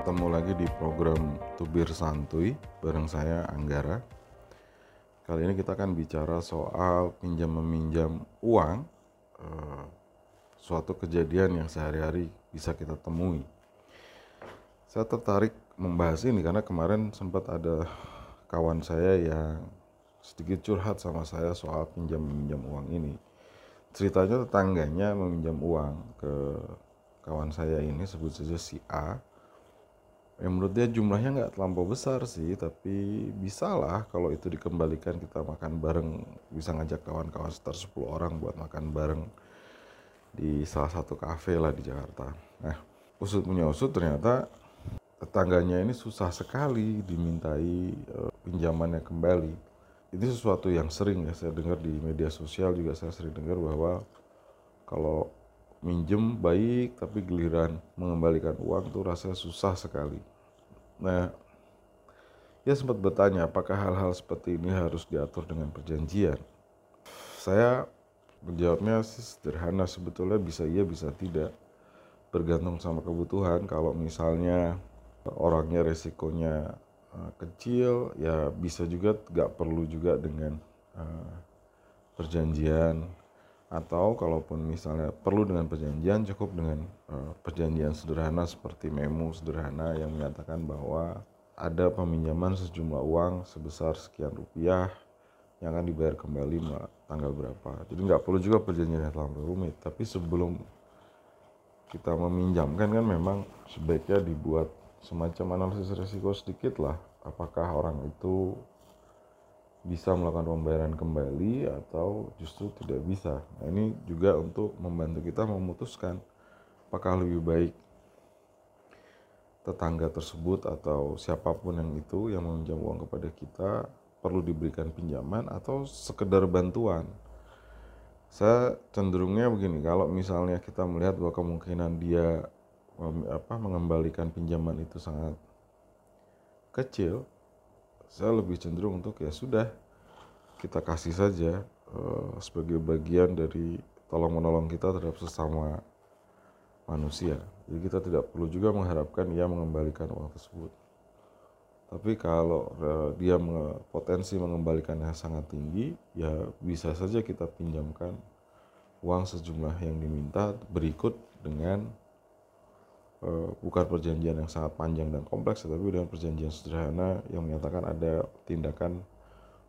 ketemu lagi di program Tubir Santuy bareng saya Anggara. Kali ini kita akan bicara soal pinjam meminjam uang, eh, suatu kejadian yang sehari-hari bisa kita temui. Saya tertarik membahas ini karena kemarin sempat ada kawan saya yang sedikit curhat sama saya soal pinjam meminjam uang ini. Ceritanya tetangganya meminjam uang ke kawan saya ini sebut saja si A. Ya menurut dia jumlahnya nggak terlampau besar sih tapi bisa lah kalau itu dikembalikan kita makan bareng bisa ngajak kawan-kawan sekitar 10 orang buat makan bareng di salah satu kafe lah di Jakarta. Nah usut punya usut ternyata tetangganya ini susah sekali dimintai uh, pinjamannya kembali. Ini sesuatu yang sering ya saya dengar di media sosial juga saya sering dengar bahwa kalau minjem baik tapi giliran mengembalikan uang tuh rasanya susah sekali. Nah, ya sempat bertanya apakah hal-hal seperti ini harus diatur dengan perjanjian. Saya menjawabnya sih sederhana sebetulnya bisa iya bisa tidak bergantung sama kebutuhan kalau misalnya orangnya resikonya uh, kecil ya bisa juga nggak perlu juga dengan uh, perjanjian atau kalaupun misalnya perlu dengan perjanjian cukup dengan uh, perjanjian sederhana seperti memo sederhana yang menyatakan bahwa ada peminjaman sejumlah uang sebesar sekian rupiah yang akan dibayar kembali tanggal berapa. Jadi nggak perlu juga perjanjian yang terlalu rumit. Tapi sebelum kita meminjamkan kan memang sebaiknya dibuat semacam analisis risiko sedikit lah. Apakah orang itu bisa melakukan pembayaran kembali atau justru tidak bisa. Nah, ini juga untuk membantu kita memutuskan apakah lebih baik tetangga tersebut atau siapa pun yang itu yang meminjam uang kepada kita perlu diberikan pinjaman atau sekedar bantuan. Saya cenderungnya begini, kalau misalnya kita melihat bahwa kemungkinan dia apa mengembalikan pinjaman itu sangat kecil, saya lebih cenderung untuk ya sudah kita kasih saja uh, sebagai bagian dari tolong menolong kita terhadap sesama manusia. Jadi kita tidak perlu juga mengharapkan ia mengembalikan uang tersebut. Tapi kalau uh, dia potensi mengembalikannya sangat tinggi, ya bisa saja kita pinjamkan uang sejumlah yang diminta berikut dengan uh, bukan perjanjian yang sangat panjang dan kompleks, tetapi dengan perjanjian sederhana yang menyatakan ada tindakan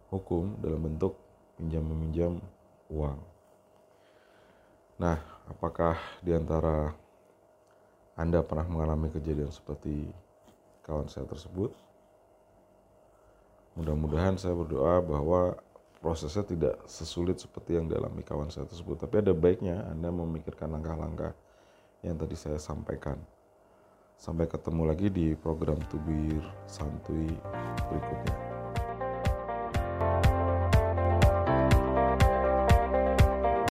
hukum dalam bentuk pinjam meminjam uang. Nah, apakah di antara Anda pernah mengalami kejadian seperti kawan saya tersebut? Mudah-mudahan saya berdoa bahwa prosesnya tidak sesulit seperti yang dialami kawan saya tersebut. Tapi ada baiknya Anda memikirkan langkah-langkah yang tadi saya sampaikan. Sampai ketemu lagi di program Tubir Santuy berikutnya.